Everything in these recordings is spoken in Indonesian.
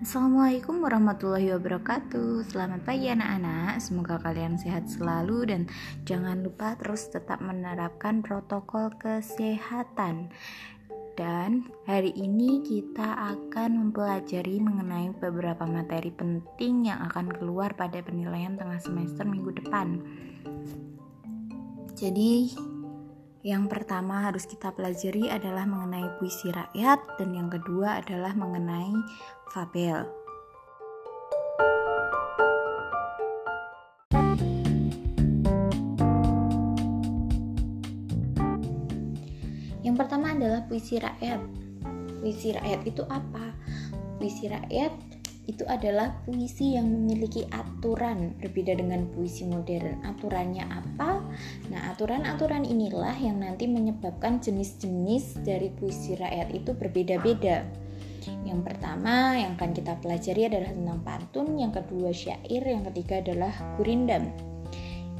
Assalamualaikum warahmatullahi wabarakatuh. Selamat pagi anak-anak. Semoga kalian sehat selalu Dan jangan lupa terus tetap menerapkan protokol kesehatan. Dan hari ini kita akan mempelajari mengenai beberapa materi penting Yang akan keluar pada penilaian tengah semester minggu depan. Jadi yang pertama harus kita pelajari adalah mengenai puisi rakyat dan yang kedua adalah mengenai fabel. Yang pertama adalah puisi rakyat. Puisi rakyat itu apa? Puisi rakyat itu adalah puisi yang memiliki aturan berbeda dengan puisi modern. Aturannya apa? Nah, aturan-aturan inilah yang nanti menyebabkan jenis-jenis dari puisi rakyat itu berbeda-beda. Yang pertama yang akan kita pelajari adalah tentang pantun, yang kedua syair, yang ketiga adalah gurindam.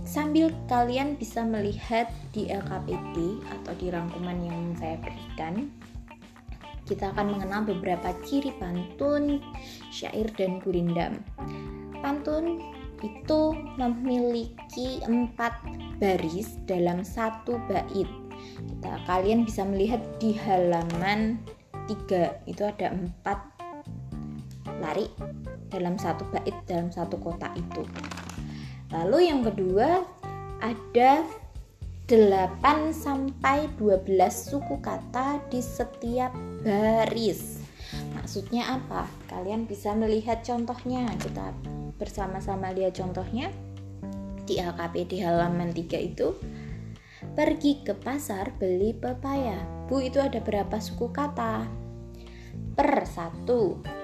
Sambil kalian bisa melihat di LKPD atau di rangkuman yang saya berikan, kita akan mengenal beberapa ciri pantun, syair, dan gurindam. Pantun itu memiliki empat baris dalam satu bait. Kita kalian bisa melihat di halaman 3 itu ada empat lari dalam satu bait dalam satu kotak itu. Lalu yang kedua ada 8 sampai 12 suku kata di setiap baris. Maksudnya apa? Kalian bisa melihat contohnya. Kita bersama-sama lihat contohnya di LKP di halaman 3 itu. Pergi ke pasar beli pepaya. Bu itu ada berapa suku kata? Per 1,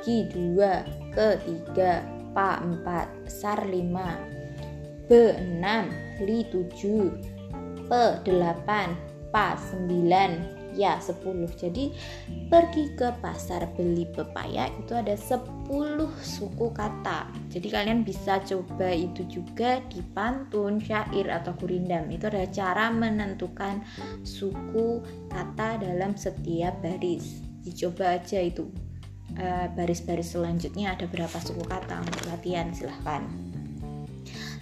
Gi 2, ke 3, Pa 4, Sar 5, B 6, Li 7, P8, PA 9, ya 10. Jadi pergi ke pasar beli pepaya itu ada 10 suku kata. Jadi kalian bisa coba itu juga di pantun, syair atau gurindam. Itu adalah cara menentukan suku kata dalam setiap baris. Dicoba aja itu. Eh, baris-baris selanjutnya ada berapa suku kata untuk latihan silahkan.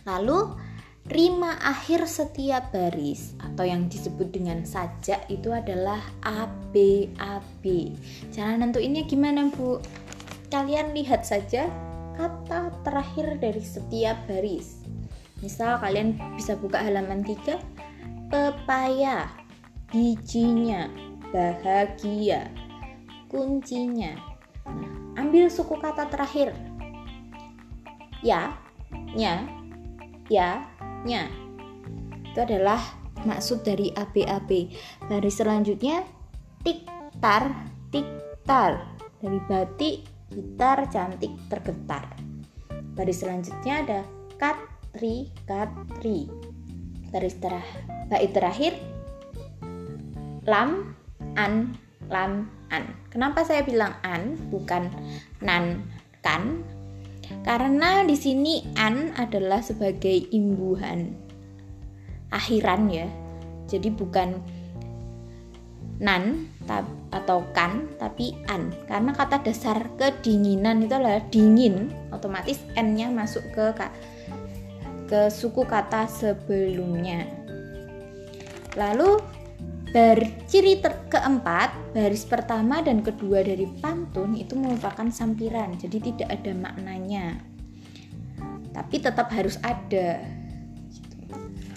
Lalu Rima akhir setiap baris atau yang disebut dengan sajak itu adalah A B A B. Cara nentuinnya gimana, Bu? Kalian lihat saja kata terakhir dari setiap baris. Misal kalian bisa buka halaman 3 pepaya, bijinya, bahagia, kuncinya. Nah, ambil suku kata terakhir. Ya, nya, ya, nya itu adalah maksud dari ABAB baris selanjutnya tiktar tiktar. Dari batik gitar cantik tergetar. Baris selanjutnya ada katri katri. Baris terah bait terakhir lam an lam an. Kenapa saya bilang an bukan nan kan karena di sini an adalah sebagai imbuhan akhiran ya. Jadi bukan nan atau kan tapi an karena kata dasar kedinginan itu adalah dingin otomatis n-nya masuk ke ke suku kata sebelumnya lalu ciri keempat, baris pertama dan kedua dari pantun itu merupakan sampiran, jadi tidak ada maknanya. Tapi tetap harus ada.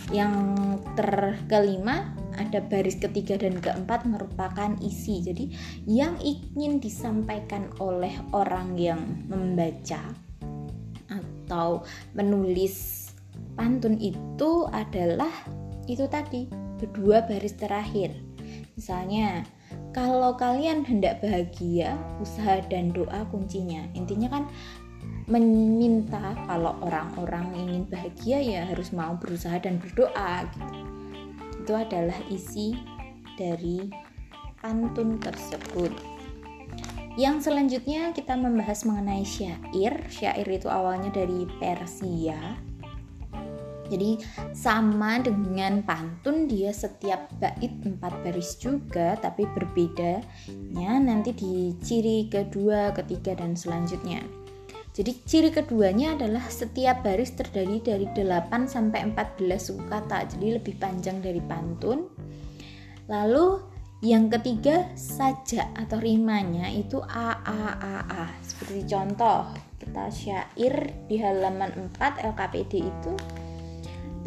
Yang terkelima ada baris ketiga dan keempat merupakan isi. Jadi yang ingin disampaikan oleh orang yang membaca atau menulis pantun itu adalah itu tadi kedua baris terakhir. Misalnya, kalau kalian hendak bahagia, usaha dan doa kuncinya. Intinya kan meminta kalau orang-orang ingin bahagia ya harus mau berusaha dan berdoa gitu. Itu adalah isi dari pantun tersebut. Yang selanjutnya kita membahas mengenai syair. Syair itu awalnya dari Persia jadi sama dengan pantun dia setiap bait empat baris juga tapi berbedanya nanti di ciri kedua, ketiga dan selanjutnya. Jadi ciri keduanya adalah setiap baris terdiri dari 8 sampai 14 suku kata. Jadi lebih panjang dari pantun. Lalu yang ketiga saja atau rimanya itu a a a a. Seperti contoh kita syair di halaman 4 LKPD itu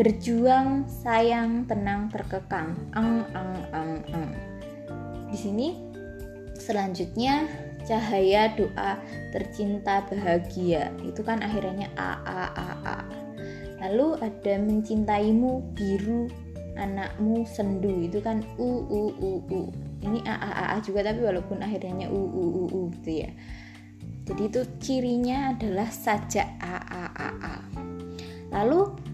berjuang sayang tenang terkekang. Ang ang ang ang. Di sini selanjutnya cahaya doa tercinta bahagia. Itu kan akhirnya a a a a. Lalu ada mencintaimu biru anakmu sendu. Itu kan u u u u. Ini a a a, a juga tapi walaupun akhirnya u u u u gitu ya. Jadi itu cirinya adalah sajak a a a a. Lalu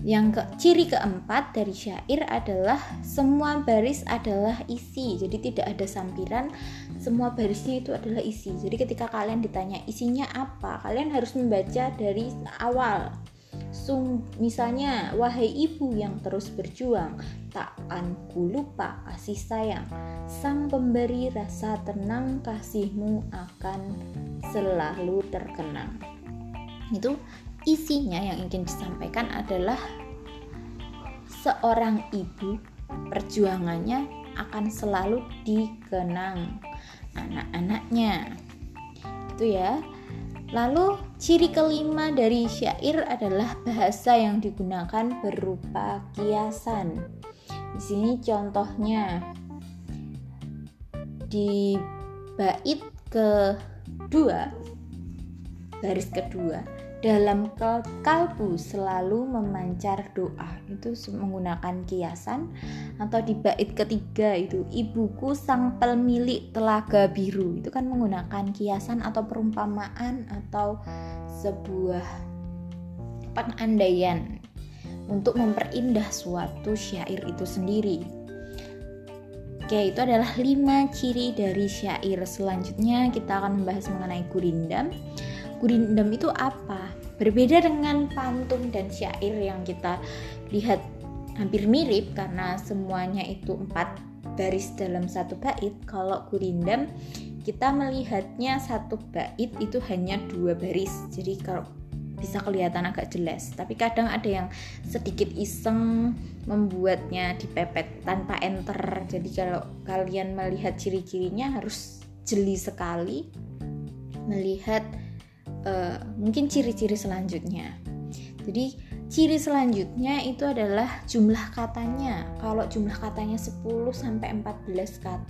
yang ke, ciri keempat dari syair adalah semua baris adalah isi. Jadi tidak ada sampiran, semua barisnya itu adalah isi. Jadi ketika kalian ditanya isinya apa, kalian harus membaca dari awal. Sung, misalnya, wahai ibu yang terus berjuang, takkan ku lupa kasih sayang. Sang pemberi rasa tenang, kasihmu akan selalu terkenang. Itu isinya yang ingin disampaikan adalah seorang ibu perjuangannya akan selalu dikenang anak-anaknya. Itu ya. Lalu ciri kelima dari syair adalah bahasa yang digunakan berupa kiasan. Di sini contohnya di bait kedua baris kedua dalam kalbu selalu memancar doa. Itu menggunakan kiasan atau di bait ketiga itu ibuku sang pemilik telaga biru. Itu kan menggunakan kiasan atau perumpamaan atau sebuah pengandaian untuk memperindah suatu syair itu sendiri. Oke, itu adalah lima ciri dari syair. Selanjutnya. Kita akan membahas mengenai gurindam gurindam itu apa? Berbeda dengan pantun dan syair yang kita lihat hampir mirip karena semuanya itu empat baris dalam satu bait. Kalau gurindam kita melihatnya satu bait itu hanya dua baris. Jadi kalau bisa kelihatan agak jelas tapi kadang ada yang sedikit iseng membuatnya dipepet tanpa enter jadi kalau kalian melihat ciri-cirinya harus jeli sekali melihat uh, mungkin ciri-ciri selanjutnya. Jadi ciri selanjutnya itu adalah jumlah katanya. Kalau jumlah katanya 10 sampai 14 kata,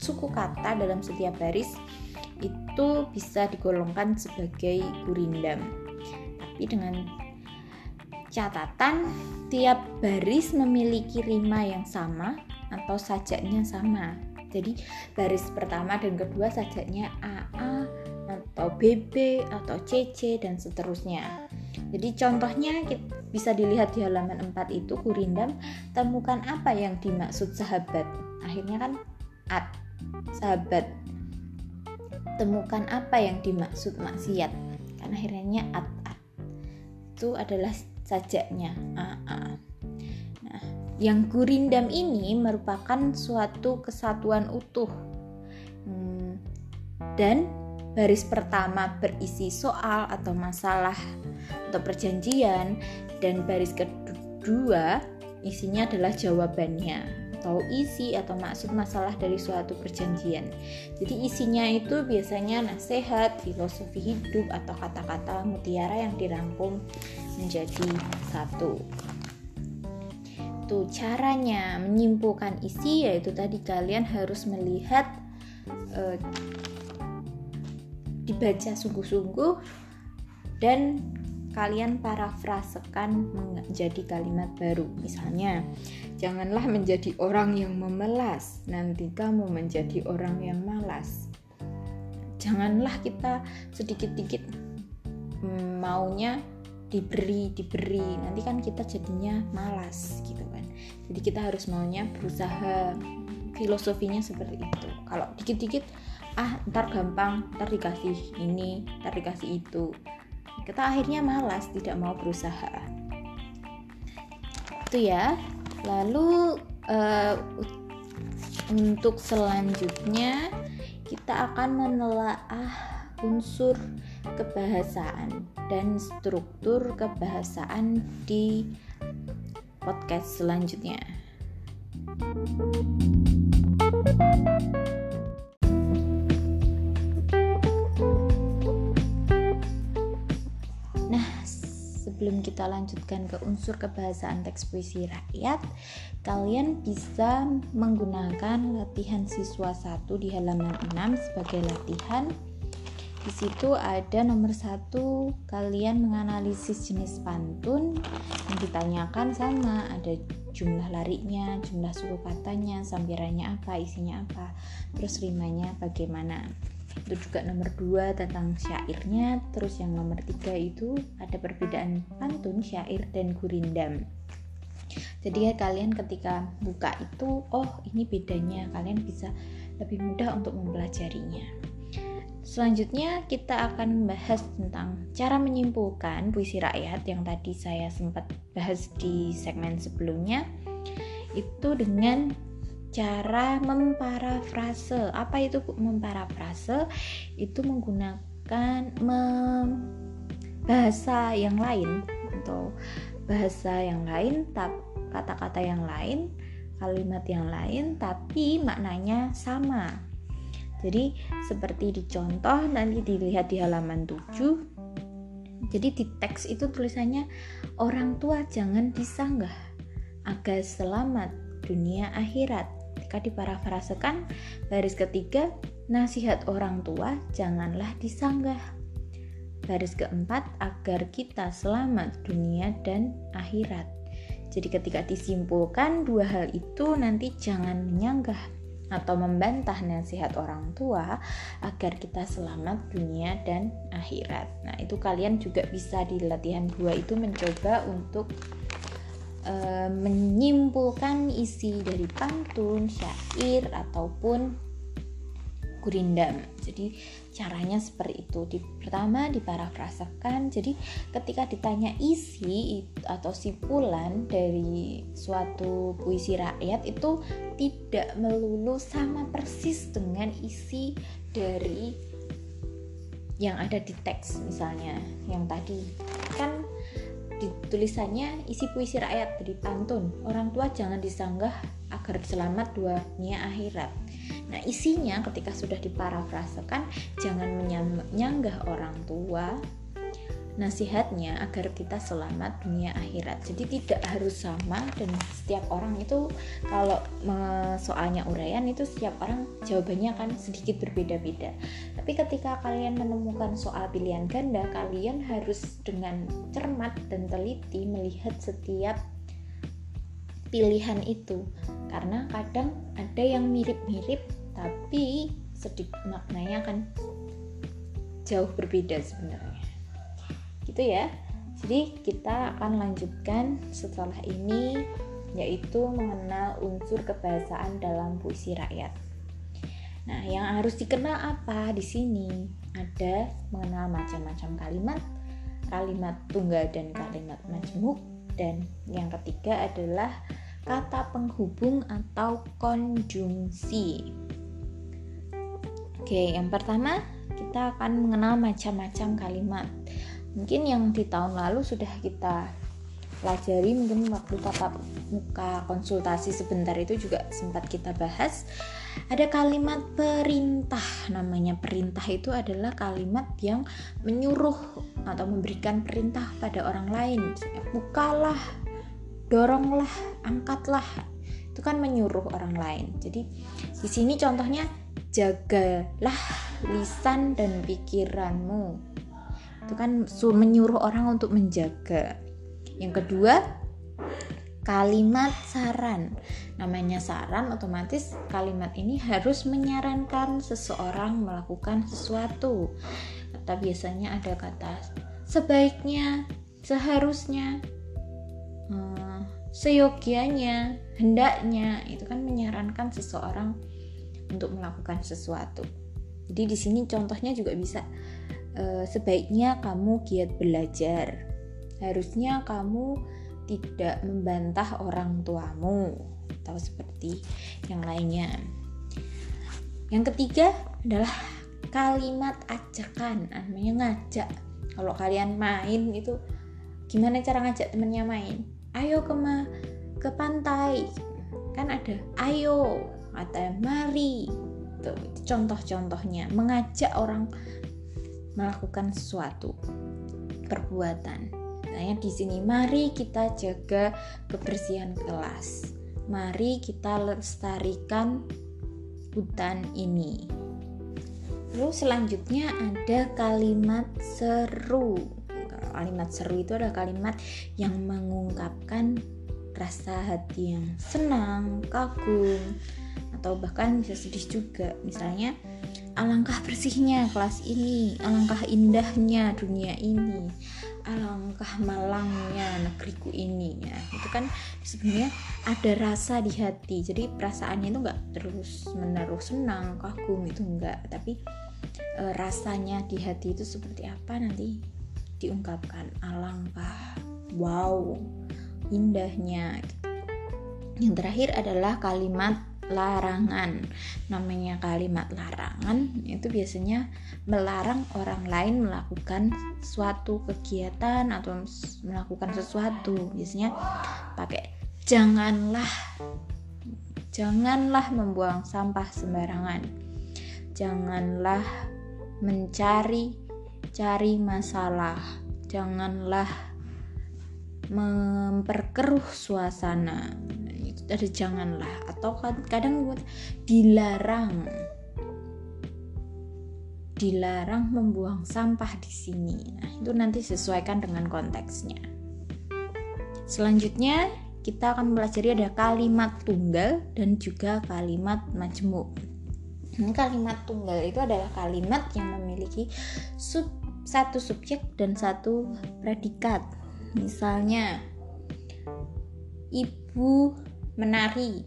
suku kata dalam setiap baris itu bisa digolongkan sebagai gurindam. Tapi dengan catatan tiap baris memiliki rima yang sama atau sajaknya sama. Jadi baris pertama dan kedua sajaknya AA, atau BB atau CC dan seterusnya. Jadi contohnya bisa dilihat di halaman 4 itu Kurindam temukan apa yang dimaksud sahabat. Akhirnya kan at sahabat. Temukan apa yang dimaksud maksiat. Kan akhirnya at at. Itu adalah sajaknya. A -a. Nah, yang gurindam ini merupakan suatu kesatuan utuh. Hmm, dan baris pertama berisi soal atau masalah atau perjanjian dan baris kedua isinya adalah jawabannya atau isi atau maksud masalah dari suatu perjanjian. Jadi isinya itu biasanya nasihat, filosofi hidup atau kata-kata mutiara yang dirangkum menjadi satu. Itu caranya menyimpulkan isi yaitu tadi kalian harus melihat uh, dibaca sungguh-sungguh dan kalian parafrasekan menjadi kalimat baru. Misalnya, janganlah menjadi orang yang memelas, nanti kamu menjadi orang yang malas. Janganlah kita sedikit-sedikit mm, maunya diberi, diberi. Nanti kan kita jadinya malas gitu kan. Jadi kita harus maunya berusaha filosofinya seperti itu. Kalau dikit-dikit ah ntar gampang ntar dikasih ini ntar dikasih itu. Kita akhirnya malas tidak mau berusaha. Itu ya. Lalu uh, untuk selanjutnya kita akan menelaah unsur kebahasaan dan struktur kebahasaan di podcast selanjutnya. Nah, sebelum kita lanjutkan ke unsur kebahasaan teks puisi rakyat, kalian bisa menggunakan latihan siswa 1 di halaman 6 sebagai latihan. Di situ ada nomor satu kalian menganalisis jenis pantun yang ditanyakan sama ada jumlah larinya jumlah suku katanya sampirannya apa isinya apa terus rimanya bagaimana itu juga nomor dua tentang syairnya. Terus yang nomor tiga itu ada perbedaan pantun syair dan gurindam. Jadi ya kalian ketika buka itu oh ini bedanya. Kalian bisa lebih mudah untuk mempelajarinya. Selanjutnya kita akan membahas tentang cara menyimpulkan puisi rakyat yang tadi saya sempat bahas di segmen sebelumnya. Itu dengan cara memparafrase. Apa itu memparafrase itu menggunakan mem bahasa yang lain atau bahasa yang lain kata-kata yang lain kalimat yang lain tapi maknanya sama. Jadi seperti dicontoh nanti dilihat di halaman 7 jadi di teks itu tulisannya orang tua jangan disanggah agar selamat dunia akhirat jika diparafrasekan baris ketiga nasihat orang tua janganlah disanggah Baris keempat, agar kita selamat dunia dan akhirat. Jadi ketika disimpulkan dua hal itu nanti jangan menyanggah atau membantah nasihat orang tua agar kita selamat dunia dan akhirat. Nah, itu kalian juga bisa di latihan dua itu mencoba untuk uh, menyimpulkan isi dari pantun, syair ataupun gurindam. Jadi caranya seperti itu. Di, pertama diparafrasakan. Jadi ketika ditanya isi atau simpulan dari suatu puisi rakyat itu tidak melulu sama persis dengan isi dari yang ada di teks misalnya yang tadi kan tulisannya isi puisi rakyat dari pantun orang tua jangan disanggah agar selamat dunia akhirat Nah, isinya ketika sudah diparafrasekan, jangan menyanggah orang tua. Nasihatnya agar kita selamat dunia akhirat. Jadi tidak harus sama dan setiap orang itu kalau soalnya uraian itu setiap orang jawabannya akan sedikit berbeda-beda. Tapi ketika kalian menemukan soal pilihan ganda, kalian harus dengan cermat dan teliti melihat setiap pilihan itu karena kadang ada yang mirip-mirip tapi sedikit maknanya akan jauh berbeda sebenarnya gitu ya. Jadi kita akan lanjutkan setelah ini yaitu mengenal unsur kebahasaan dalam puisi rakyat. Nah yang harus dikenal apa di sini? Ada mengenal macam-macam kalimat kalimat tunggal dan kalimat majmuk dan yang ketiga adalah kata penghubung atau konjungsi. Oke, yang pertama kita akan mengenal macam-macam kalimat. Mungkin yang di tahun lalu sudah kita pelajari, mungkin waktu tatap muka konsultasi sebentar itu juga sempat kita bahas. Ada kalimat perintah, namanya perintah itu adalah kalimat yang menyuruh atau memberikan perintah pada orang lain. Bukalah, doronglah, angkatlah. Itu kan menyuruh orang lain. Jadi di sini contohnya jagalah lisan dan pikiranmu itu kan menyuruh orang untuk menjaga. Yang kedua kalimat saran. Namanya saran otomatis kalimat ini harus menyarankan seseorang melakukan sesuatu. Kata biasanya ada kata sebaiknya seharusnya hmm, seyogianya hendaknya. Itu kan menyarankan seseorang untuk melakukan sesuatu. Jadi di sini contohnya juga bisa e, sebaiknya kamu giat belajar. Harusnya kamu tidak membantah orang tuamu atau seperti yang lainnya. Yang ketiga adalah kalimat ajakan, namanya ngajak. Kalau kalian main itu gimana cara ngajak temennya main? Ayo ke ma ke pantai. Kan ada ayo atau mari. Tuh, contoh-contohnya mengajak orang melakukan sesuatu perbuatan. Nah, di sini mari kita jaga kebersihan kelas. Mari kita lestarikan hutan ini. Lalu selanjutnya ada kalimat seru. Kalimat seru itu adalah kalimat yang mengungkapkan rasa hati yang senang, kagum, atau bahkan bisa sedih juga. Misalnya, alangkah bersihnya kelas ini, alangkah indahnya dunia ini, alangkah malangnya negeriku ini ya. Itu kan sebenarnya ada rasa di hati. Jadi perasaannya itu enggak terus menerus senang, kagum itu enggak, tapi e, rasanya di hati itu seperti apa nanti diungkapkan alangkah wow indahnya. Yang terakhir adalah kalimat larangan. Namanya kalimat larangan itu biasanya melarang orang lain melakukan suatu kegiatan atau melakukan sesuatu. Biasanya pakai janganlah janganlah membuang sampah sembarangan. Janganlah mencari cari masalah. Janganlah memperkeruh suasana ada janganlah atau kadang dilarang dilarang membuang sampah di sini. Nah, itu nanti sesuaikan dengan konteksnya. Selanjutnya, kita akan mempelajari ada kalimat tunggal dan juga kalimat majemuk. Ini kalimat tunggal itu adalah kalimat yang memiliki sub, satu subjek dan satu predikat. Misalnya, ibu menari.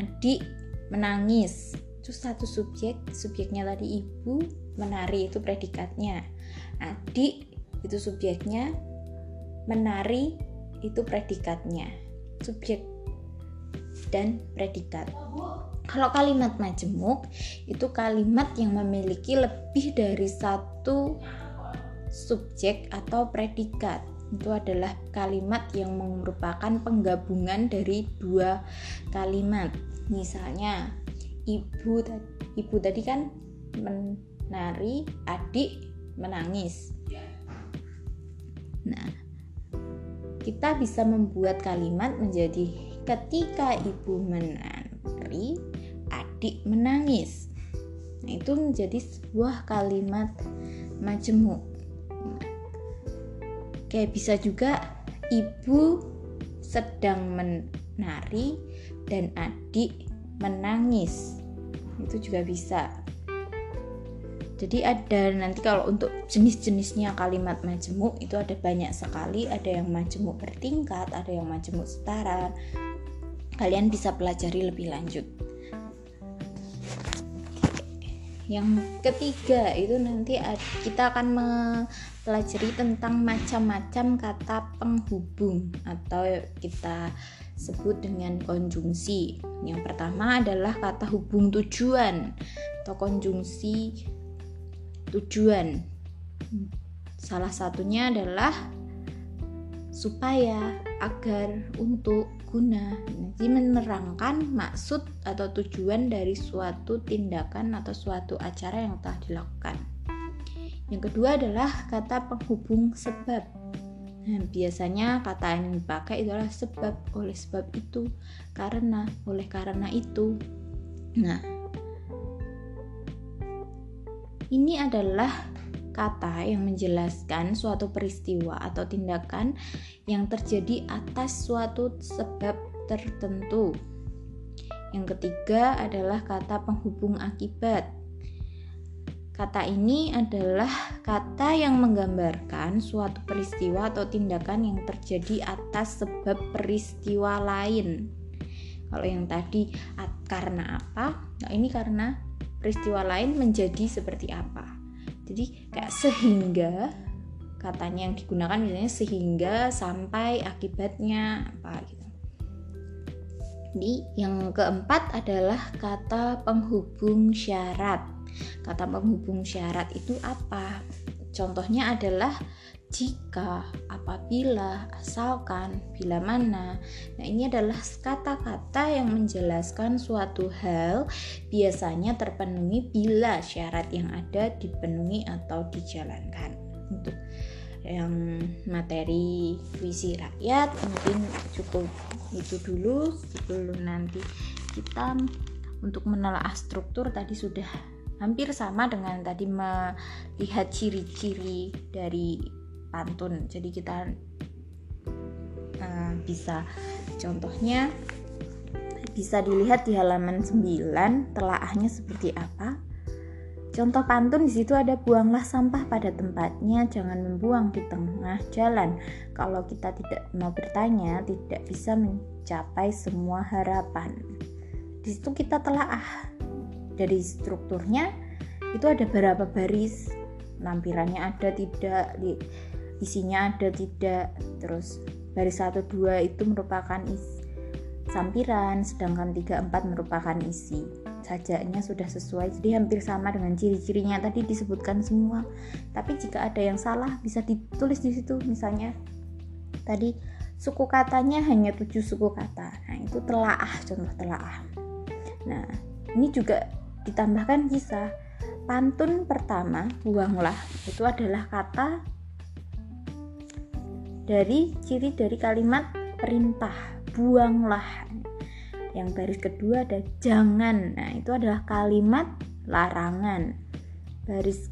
Adik menangis. Itu satu subjek subjeknya tadi ibu menari itu predikatnya. Adik itu subjeknya menari itu predikatnya. Subjek dan predikat. Kalau kalimat majemuk itu kalimat yang memiliki lebih dari satu subjek atau predikat itu adalah kalimat yang merupakan penggabungan dari dua kalimat. Misalnya, ibu ibu tadi kan menari, adik menangis. Nah, kita bisa membuat kalimat menjadi ketika ibu menari, adik menangis. Nah, itu menjadi sebuah kalimat majemuk kayak bisa juga ibu sedang menari dan adik menangis. Itu juga bisa. Jadi ada nanti kalau untuk jenis-jenisnya kalimat majemuk itu ada banyak sekali. Ada yang majemuk bertingkat ada yang majemuk setara. Kalian bisa pelajari lebih lanjut yang ketiga itu nanti kita akan mempelajari tentang macam-macam kata penghubung atau kita sebut dengan konjungsi. Yang pertama adalah kata hubung tujuan atau konjungsi tujuan. Salah satunya adalah supaya, agar, untuk, guna. Jadi menerangkan maksud atau tujuan dari suatu tindakan atau suatu acara yang telah dilakukan. Yang kedua adalah kata penghubung sebab. Nah, biasanya kata yang dipakai adalah sebab, oleh sebab itu, karena, oleh karena itu. Nah, ini adalah kata yang menjelaskan suatu peristiwa atau tindakan yang terjadi atas suatu sebab tertentu. Yang ketiga adalah kata penghubung akibat. Kata ini adalah kata yang menggambarkan suatu peristiwa atau tindakan yang terjadi atas sebab peristiwa lain. Kalau yang tadi karena apa? Nah, ini karena peristiwa lain menjadi seperti apa. Jadi kayak sehingga katanya yang digunakan misalnya sehingga sampai akibatnya apa gitu di yang keempat adalah kata penghubung syarat kata penghubung syarat itu apa contohnya adalah jika, apabila, asalkan, bila mana. Nah, ini adalah kata-kata yang menjelaskan suatu hal biasanya terpenuhi bila syarat yang ada dipenuhi atau dijalankan. Untuk yang materi puisi rakyat mungkin cukup itu dulu sebelum nanti kita untuk menelaah struktur tadi sudah hampir sama dengan tadi melihat ciri-ciri dari pantun. Jadi kita uh, bisa contohnya bisa dilihat di halaman 9 telaahnya seperti apa Contoh pantun di situ ada buanglah sampah pada tempatnya, jangan membuang di tengah jalan. Kalau kita tidak mau bertanya, tidak bisa mencapai semua harapan. Di situ kita telaah dari strukturnya itu ada berapa baris, lampirannya ada tidak, isinya ada tidak terus baris 1 2 itu merupakan isi sampiran sedangkan 3 4 merupakan isi sajaknya sudah sesuai. Jadi hampir sama dengan ciri-cirinya tadi disebutkan semua. Tapi jika ada yang salah bisa ditulis di situ. Misalnya tadi suku katanya hanya tujuh suku kata. Nah itu telaah contoh telaah. Nah ini juga ditambahkan kisah. Pantun pertama buanglah. Itu adalah kata dari ciri dari kalimat perintah. Buanglah yang baris kedua ada jangan. Nah itu adalah kalimat larangan. Baris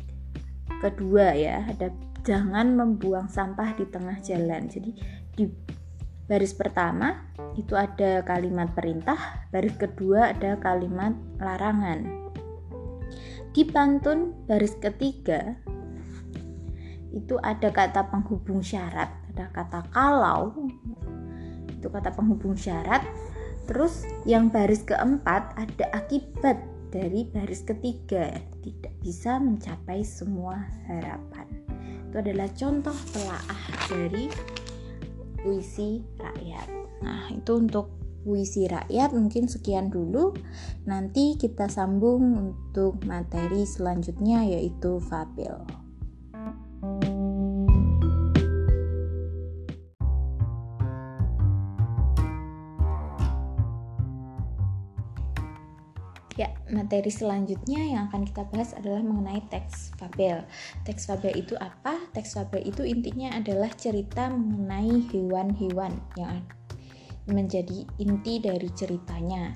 kedua ya ada jangan membuang sampah di tengah jalan. Jadi di baris pertama itu ada kalimat perintah baris kedua ada kalimat larangan. Di pantun baris ketiga itu ada kata penghubung syarat. Ada kata kalau itu kata penghubung syarat terus yang baris keempat ada akibat dari baris ketiga tidak bisa mencapai semua harapan. Itu adalah contoh telaah dari puisi rakyat. Nah itu untuk puisi rakyat mungkin sekian dulu. Nanti kita sambung untuk materi selanjutnya yaitu fabel materi selanjutnya yang akan kita bahas adalah mengenai teks fabel. Teks fabel itu apa? Teks fabel itu intinya adalah cerita mengenai hewan-hewan yang menjadi inti dari ceritanya.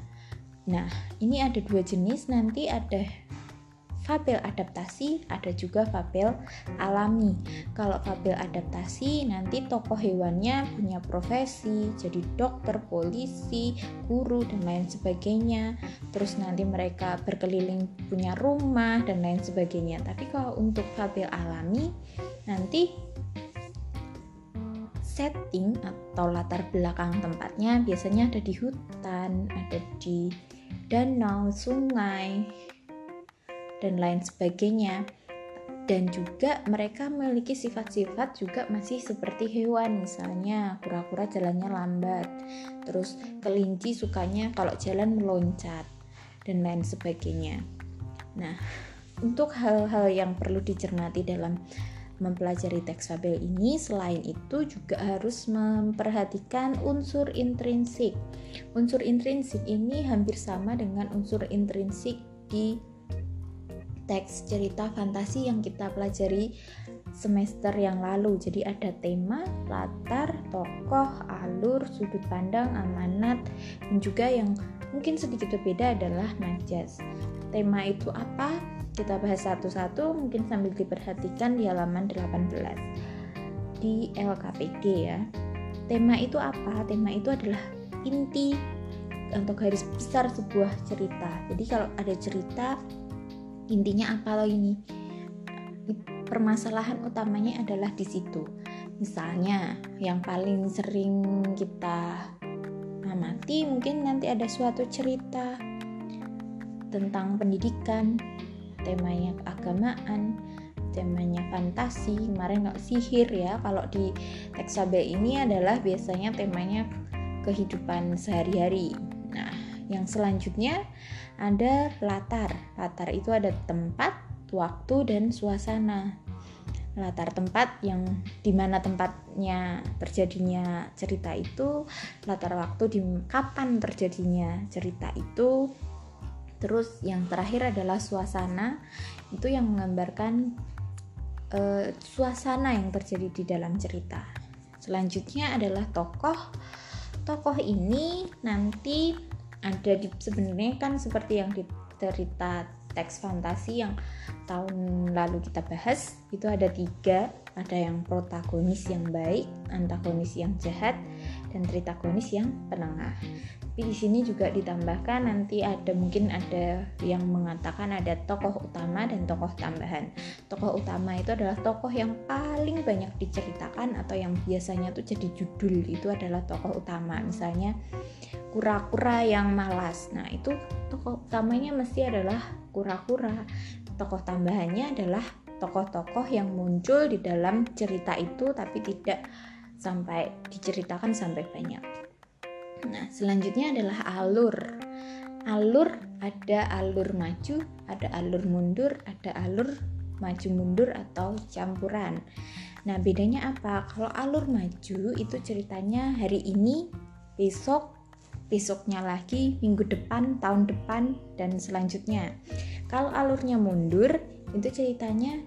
Nah, ini ada dua jenis, nanti ada fabel adaptasi, ada juga fabel alami. Kalau fabel adaptasi, nanti tokoh hewannya punya profesi, jadi dokter, polisi, guru, dan lain sebagainya. Terus nanti mereka berkeliling punya rumah dan lain sebagainya. Tapi kalau untuk fabel alami, nanti setting atau latar belakang tempatnya biasanya ada di hutan, ada di danau, sungai, dan lain sebagainya. Dan juga mereka memiliki sifat-sifat juga masih seperti hewan misalnya kura-kura jalannya lambat terus kelinci sukanya kalau jalan meloncat dan lain sebagainya. Nah untuk hal-hal yang perlu dicermati dalam mempelajari teks fabel ini selain itu juga harus memperhatikan unsur intrinsik. Unsur intrinsik ini hampir sama dengan unsur intrinsik di teks cerita fantasi yang kita pelajari semester yang lalu. Jadi ada tema, latar, tokoh, alur, sudut pandang, amanat, dan juga yang mungkin sedikit berbeda adalah majas. Tema itu apa? Kita bahas satu-satu mungkin sambil diperhatikan di halaman 18 di LKPD ya. Tema itu apa? Tema itu adalah inti atau garis besar sebuah cerita. Jadi kalau ada cerita intinya apa loh ini? Permasalahan utamanya adalah di situ. Misalnya yang paling sering kita amati mungkin nanti ada suatu cerita tentang pendidikan temanya keagamaan temanya fantasi. Kemarin nggak sihir ya kalau di teks ini adalah biasanya temanya kehidupan sehari-hari yang selanjutnya ada latar. Latar itu ada tempat waktu dan suasana. Latar tempat yang di mana tempatnya terjadinya cerita itu latar waktu di kapan terjadinya cerita itu. Terus yang terakhir adalah suasana. Itu yang menggambarkan uh, suasana yang terjadi di dalam cerita. Selanjutnya adalah tokoh. Tokoh ini nanti ada di sebenarnya kan seperti yang di cerita teks fantasi yang tahun lalu kita bahas itu ada tiga. Ada yang protagonis yang baik antagonis yang jahat dan tritagonis yang penengah. Tapi di sini juga ditambahkan nanti ada mungkin ada yang mengatakan ada tokoh utama dan tokoh tambahan. Tokoh utama itu adalah tokoh yang paling banyak diceritakan atau yang biasanya tuh jadi judul itu adalah tokoh utama. Misalnya kura-kura yang malas. Nah itu tokoh utamanya mesti adalah kura-kura. Tokoh tambahannya adalah tokoh-tokoh yang muncul di dalam cerita itu tapi tidak sampai diceritakan sampai banyak. Nah selanjutnya adalah alur. Alur ada alur maju ada alur mundur ada alur maju mundur atau campuran. Nah bedanya apa? Kalau alur maju itu ceritanya hari ini besok besoknya lagi, minggu depan, tahun depan, dan selanjutnya. Kalau alurnya mundur, itu ceritanya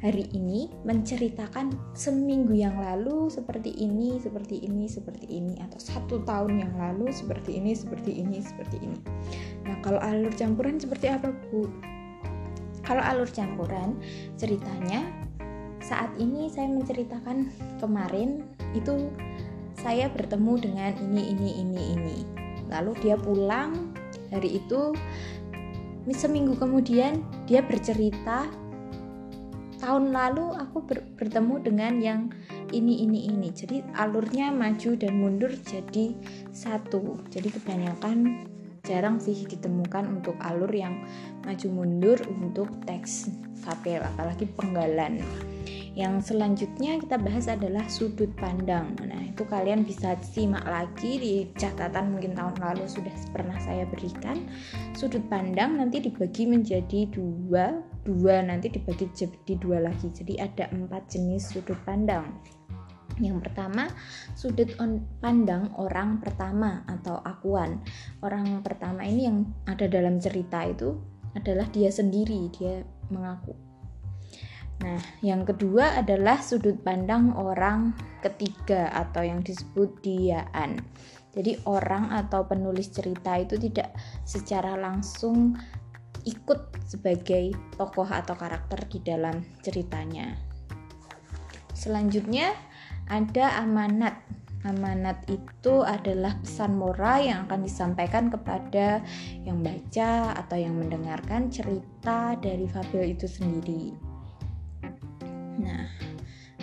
hari ini menceritakan seminggu yang lalu seperti ini, seperti ini, seperti ini, atau satu tahun yang lalu seperti ini, seperti ini, seperti ini. Nah, kalau alur campuran seperti apa, Bu? Kalau alur campuran, ceritanya saat ini saya menceritakan kemarin itu saya bertemu dengan ini ini ini ini. Lalu dia pulang. Hari itu seminggu kemudian dia bercerita tahun lalu aku ber bertemu dengan yang ini ini ini. Jadi alurnya maju dan mundur jadi satu. Jadi kebanyakan jarang sih ditemukan untuk alur yang maju mundur untuk teks fabel apalagi penggalan yang selanjutnya kita bahas adalah sudut pandang. Nah, itu kalian bisa simak lagi di catatan mungkin tahun lalu sudah pernah saya berikan. Sudut pandang nanti dibagi menjadi dua, dua nanti dibagi jadi dua lagi. Jadi ada empat jenis sudut pandang. Yang pertama, sudut pandang orang pertama atau akuan. Orang pertama ini yang ada dalam cerita itu adalah dia sendiri, dia mengaku Nah, yang kedua adalah sudut pandang orang ketiga atau yang disebut diaan. Jadi orang atau penulis cerita itu tidak secara langsung ikut sebagai tokoh atau karakter di dalam ceritanya. Selanjutnya ada amanat. Amanat itu adalah pesan moral yang akan disampaikan kepada yang baca atau yang mendengarkan cerita dari fabel itu sendiri. Nah,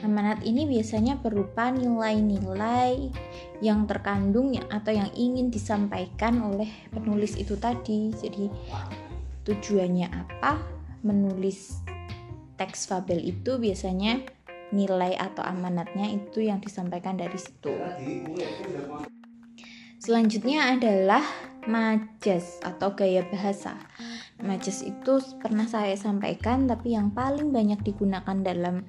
amanat ini biasanya berupa nilai-nilai yang terkandung atau yang ingin disampaikan oleh penulis itu tadi. Jadi tujuannya apa? Menulis teks fabel itu biasanya nilai atau amanatnya itu yang disampaikan dari situ. Selanjutnya adalah majas atau gaya bahasa. Majas itu pernah saya sampaikan tapi yang paling banyak digunakan dalam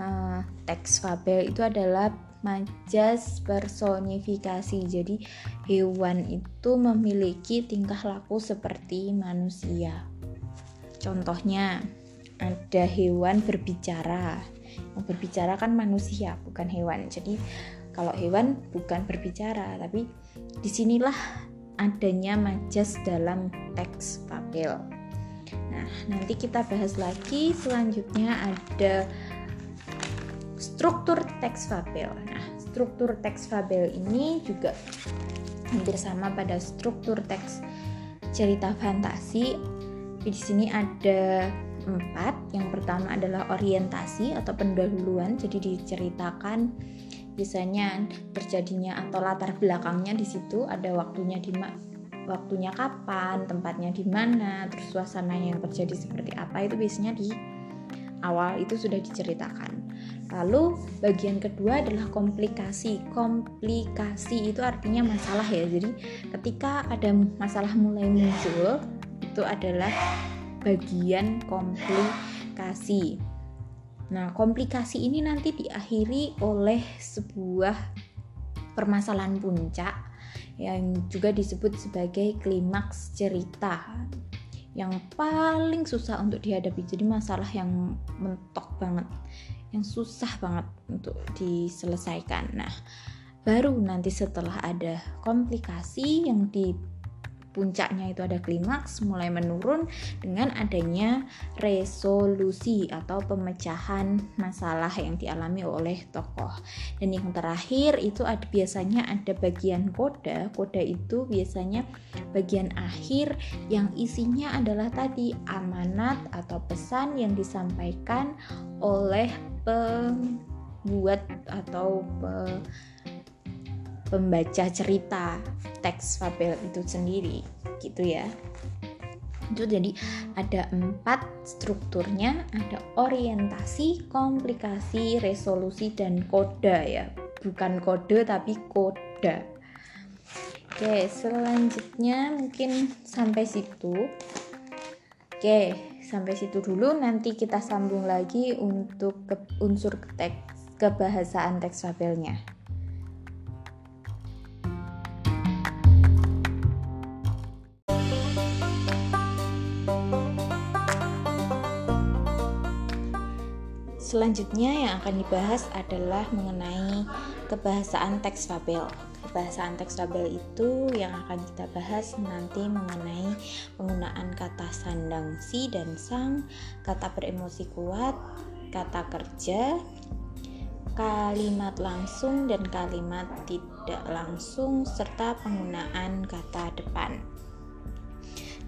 uh, teks fabel itu adalah majas personifikasi. Jadi hewan itu memiliki tingkah laku seperti manusia. Contohnya ada hewan berbicara. Yang berbicara kan manusia, bukan hewan. Jadi kalau hewan bukan berbicara, tapi di sinilah adanya majas dalam teks fabel. Nah, nanti kita bahas lagi selanjutnya ada struktur teks fabel. Nah, struktur teks fabel ini juga hampir sama pada struktur teks cerita fantasi. Di sini ada empat. Yang pertama adalah orientasi atau pendahuluan, jadi diceritakan biasanya terjadinya atau latar belakangnya di situ ada waktunya di waktunya kapan, tempatnya di mana, terus suasananya yang terjadi seperti apa itu biasanya di awal itu sudah diceritakan. Lalu bagian kedua adalah komplikasi. Komplikasi itu artinya masalah ya. Jadi ketika ada masalah mulai muncul itu adalah bagian komplikasi. Nah, komplikasi ini nanti diakhiri oleh sebuah permasalahan puncak yang juga disebut sebagai klimaks cerita yang paling susah untuk dihadapi. Jadi masalah yang mentok banget yang susah banget untuk diselesaikan. Nah, baru nanti setelah ada komplikasi yang di puncaknya itu ada klimaks mulai menurun dengan adanya resolusi atau pemecahan masalah yang dialami oleh tokoh. Dan yang terakhir itu ada biasanya ada bagian koda koda itu biasanya bagian akhir yang isinya adalah tadi amanat atau pesan yang disampaikan oleh pembuat atau pe pembaca cerita teks fabel itu sendiri gitu ya. Itu jadi ada empat strukturnya ada orientasi komplikasi resolusi dan koda ya. Bukan kode tapi koda oke selanjutnya mungkin sampai situ. Oke sampai situ dulu. Nanti kita sambung lagi untuk ke unsur teks kebahasaan teks fabelnya Selanjutnya yang akan dibahas adalah mengenai kebahasaan teks fabel. Kebahasaan teks fabel itu yang akan kita bahas nanti mengenai penggunaan kata sandang si dan sang, kata beremosi kuat, kata kerja, kalimat langsung dan kalimat tidak langsung serta penggunaan kata depan.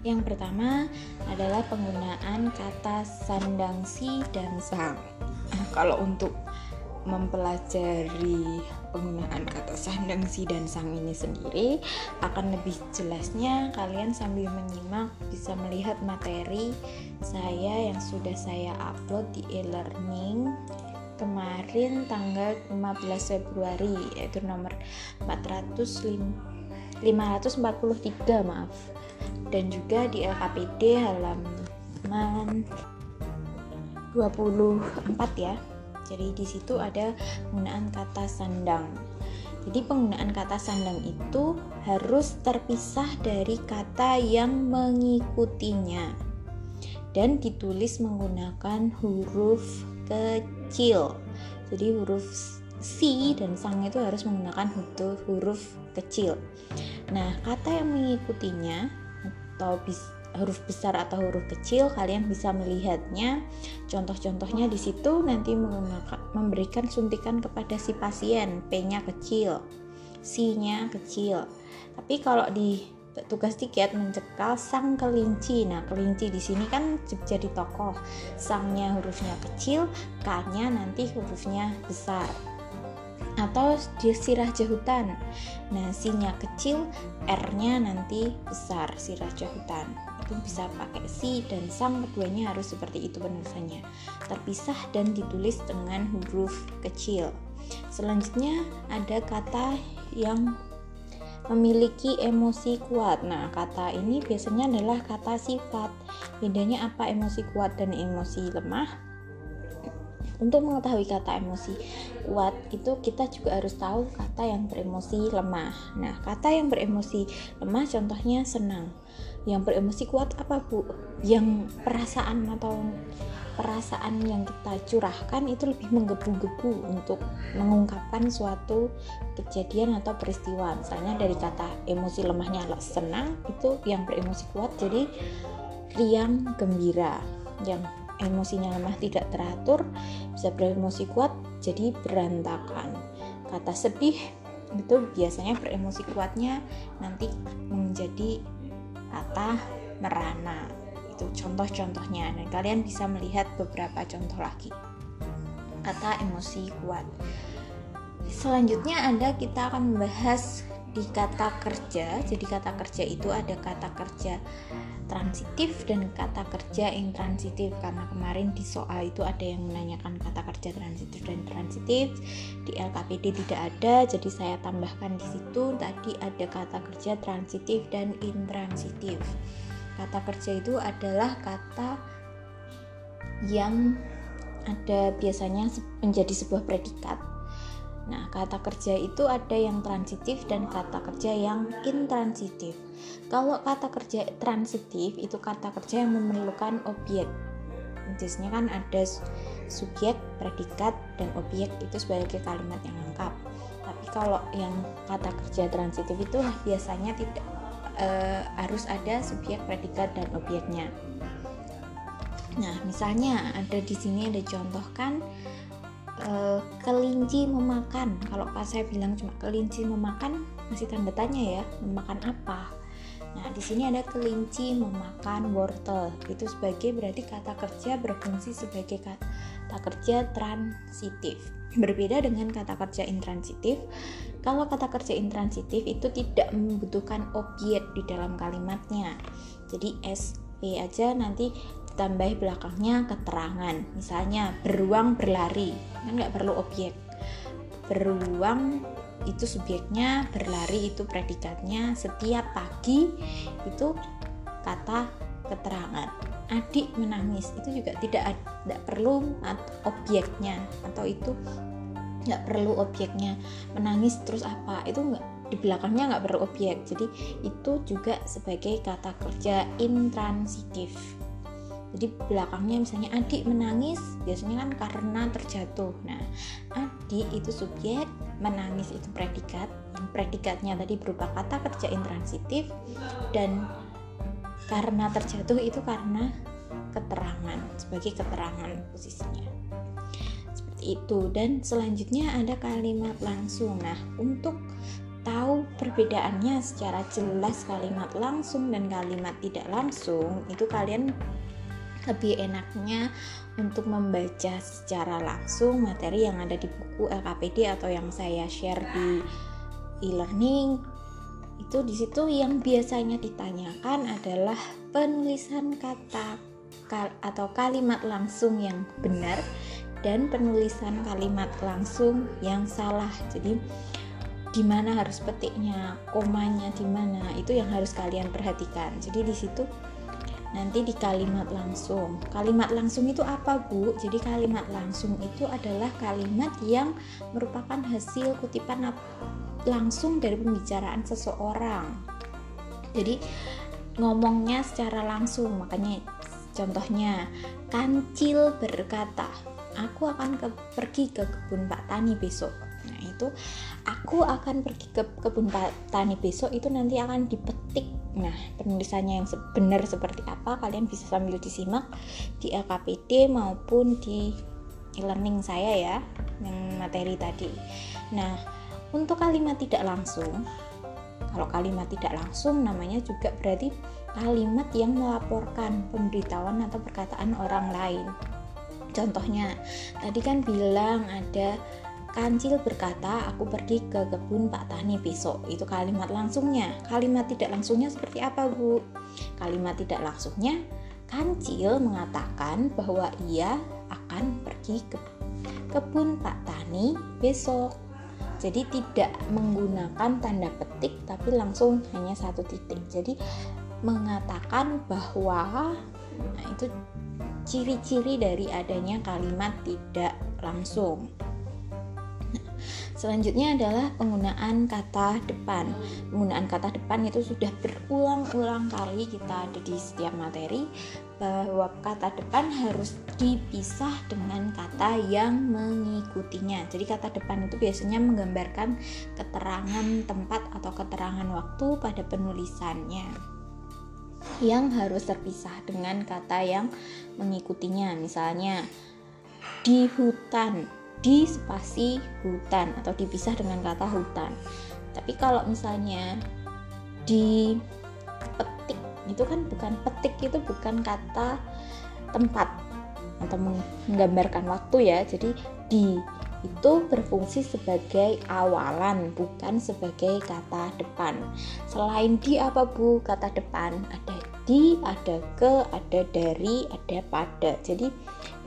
Yang pertama adalah penggunaan kata sandang si dan sang kalau untuk mempelajari penggunaan kata sandang si dan sang ini sendiri akan lebih jelasnya kalian sambil menyimak bisa melihat materi saya yang sudah saya upload di e-learning kemarin tanggal 15 Februari yaitu nomor 400 543 maaf dan juga di LKPD halaman 24 ya. Jadi di situ ada penggunaan kata sandang. Jadi penggunaan kata sandang itu harus terpisah dari kata yang mengikutinya dan ditulis menggunakan huruf kecil. Jadi huruf si dan sang itu harus menggunakan huruf kecil. Nah, kata yang mengikutinya atau bisa huruf besar atau huruf kecil kalian bisa melihatnya. Contoh-contohnya di situ nanti memberikan suntikan kepada si pasien. P-nya kecil C-nya kecil. Tapi kalau di tugas tiket mencekal sang kelinci. Nah kelinci di sini kan jadi tokoh. Sangnya hurufnya kecil K-nya nanti hurufnya besar atau sirah jahutan. Nah sinya kecil R-nya nanti besar sirah jahutan. Itu bisa pakai si dan sang keduanya harus seperti itu penulisannya. Terpisah dan ditulis dengan huruf kecil. Selanjutnya ada kata yang memiliki emosi kuat. Nah kata ini biasanya adalah kata sifat. Bedanya apa emosi kuat dan emosi lemah untuk mengetahui kata emosi kuat itu kita juga harus tahu kata yang beremosi lemah. Nah, kata yang beremosi lemah contohnya senang. Yang beremosi kuat apa bu? Yang perasaan atau perasaan yang kita curahkan itu lebih menggebu-gebu untuk mengungkapkan suatu kejadian atau peristiwa. Misalnya dari kata emosi lemahnya senang itu yang beremosi kuat jadi riang gembira. Yang emosinya lemah tidak teratur bisa beremosi kuat jadi berantakan. Kata sedih itu biasanya beremosi kuatnya nanti menjadi kata merana. Itu contoh-contohnya dan kalian bisa melihat beberapa contoh lagi. Kata emosi kuat. Selanjutnya ada kita akan membahas di kata kerja jadi kata kerja itu ada kata kerja transitif dan kata kerja intransitif karena kemarin di soal itu ada yang menanyakan kata kerja transitif dan transitif. Di LKPD tidak ada jadi saya tambahkan di situ. Tadi ada kata kerja transitif dan intransitif. Kata kerja itu adalah kata yang ada biasanya menjadi sebuah predikat Nah, kata kerja itu ada yang transitif dan kata kerja yang intransitif. Kalau kata kerja transitif itu kata kerja yang memerlukan objek. Biasanya kan ada subjek, predikat, dan objek itu sebagai kalimat yang lengkap. Tapi kalau yang kata kerja transitif itu biasanya tidak e, harus ada subjek, predikat, dan objeknya. Nah, misalnya ada di sini ada contoh kan uh, kelinci memakan. Kalau pas saya bilang cuma kelinci memakan masih tanda tanya ya memakan apa? Nah di sini ada kelinci memakan wortel. Itu sebagai berarti kata kerja berfungsi sebagai kata kerja transitif. Berbeda dengan kata kerja intransitif kalau kata kerja intransitif itu tidak membutuhkan objek di dalam kalimatnya. Jadi SP aja nanti ditambah belakangnya keterangan. Misalnya beruang berlari. Kan nggak perlu objek. Beruang itu subjeknya berlari itu predikatnya. Setiap pagi itu kata keterangan. Adik menangis itu juga tidak tidak perlu objeknya. Atau itu nggak perlu objeknya. Menangis terus apa? Itu nggak di belakangnya nggak perlu objek. Jadi itu juga sebagai kata kerja intransitif jadi belakangnya misalnya adik menangis biasanya kan karena terjatuh. Nah adik itu subjek menangis itu predikat. Yang predikatnya tadi berupa kata kerja intransitif dan karena terjatuh itu karena keterangan sebagai keterangan posisinya. Seperti itu. Dan selanjutnya ada kalimat langsung. Nah untuk tahu perbedaannya secara jelas kalimat langsung dan kalimat tidak langsung itu kalian lebih enaknya untuk membaca secara langsung materi yang ada di buku LKPD atau yang saya share di e-learning itu di situ yang biasanya ditanyakan adalah penulisan kata atau kalimat langsung yang benar dan penulisan kalimat langsung yang salah. Jadi di mana harus petiknya, komanya di mana, itu yang harus kalian perhatikan. Jadi di situ nanti di kalimat langsung. Kalimat langsung itu apa, Bu? Jadi kalimat langsung itu adalah kalimat yang merupakan hasil kutipan langsung dari pembicaraan seseorang. Jadi ngomongnya secara langsung, makanya contohnya Kancil berkata, "Aku akan ke, pergi ke kebun Pak Tani besok." Nah, itu aku akan pergi ke kebun Pak Tani besok itu nanti akan dipetik Nah, penulisannya yang benar seperti apa kalian bisa sambil disimak di LKPD maupun di e-learning saya ya, yang materi tadi. Nah, untuk kalimat tidak langsung, kalau kalimat tidak langsung namanya juga berarti kalimat yang melaporkan pemberitahuan atau perkataan orang lain. Contohnya, tadi kan bilang ada Kancil berkata, aku pergi ke kebun Pak Tani besok. Itu kalimat langsungnya. Kalimat tidak langsungnya seperti apa, Bu? Kalimat tidak langsungnya, Kancil mengatakan bahwa ia akan pergi ke kebun Pak Tani besok. Jadi tidak menggunakan tanda petik tapi langsung hanya satu titik. Jadi mengatakan bahwa nah itu ciri-ciri dari adanya kalimat tidak langsung. Selanjutnya adalah penggunaan kata depan. Penggunaan kata depan itu sudah berulang-ulang kali kita ada di setiap materi bahwa kata depan harus dipisah dengan kata yang mengikutinya. Jadi kata depan itu biasanya menggambarkan keterangan tempat atau keterangan waktu pada penulisannya yang harus terpisah dengan kata yang mengikutinya. Misalnya di hutan di spasi hutan atau dipisah dengan kata hutan. Tapi kalau misalnya di petik itu kan bukan petik itu bukan kata tempat atau menggambarkan waktu ya. Jadi di itu berfungsi sebagai awalan bukan sebagai kata depan selain di apa bu kata depan ada di ada ke ada dari ada pada jadi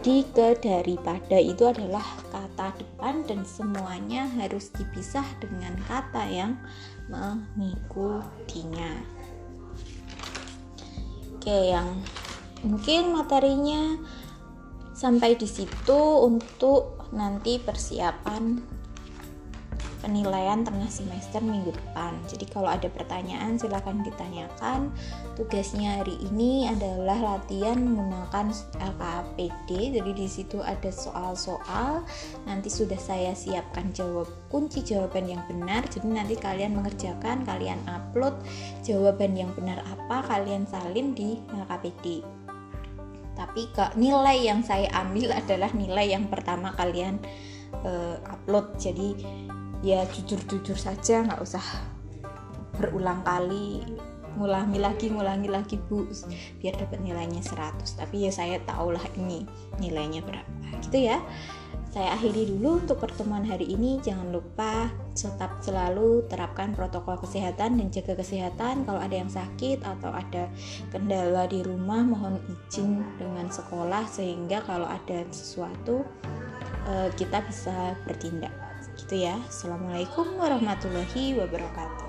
di ke dari pada itu adalah kata depan dan semuanya harus dipisah dengan kata yang mengikutinya. Oke yang mungkin materinya sampai di situ untuk nanti persiapan penilaian tengah semester minggu depan. Jadi kalau ada pertanyaan silahkan ditanyakan. Tugasnya hari ini adalah latihan menggunakan LKPD. Jadi di situ ada soal-soal. Nanti sudah saya siapkan jawab kunci jawaban yang benar. Jadi nanti kalian mengerjakan, kalian upload jawaban yang benar apa, kalian salin di LKPD tapi kok nilai yang saya ambil adalah nilai yang pertama kalian uh, upload jadi ya jujur-jujur saja nggak usah berulang kali ngulangi lagi ngulangi lagi bu biar dapat nilainya 100 tapi ya saya tahulah ini nilainya berapa gitu ya saya akhiri dulu untuk pertemuan hari ini. Jangan lupa tetap selalu terapkan protokol kesehatan dan jaga kesehatan. Kalau ada yang sakit atau ada kendala di rumah, mohon izin dengan sekolah sehingga kalau ada sesuatu eh, kita bisa bertindak. Gitu ya. Assalamualaikum warahmatullahi wabarakatuh.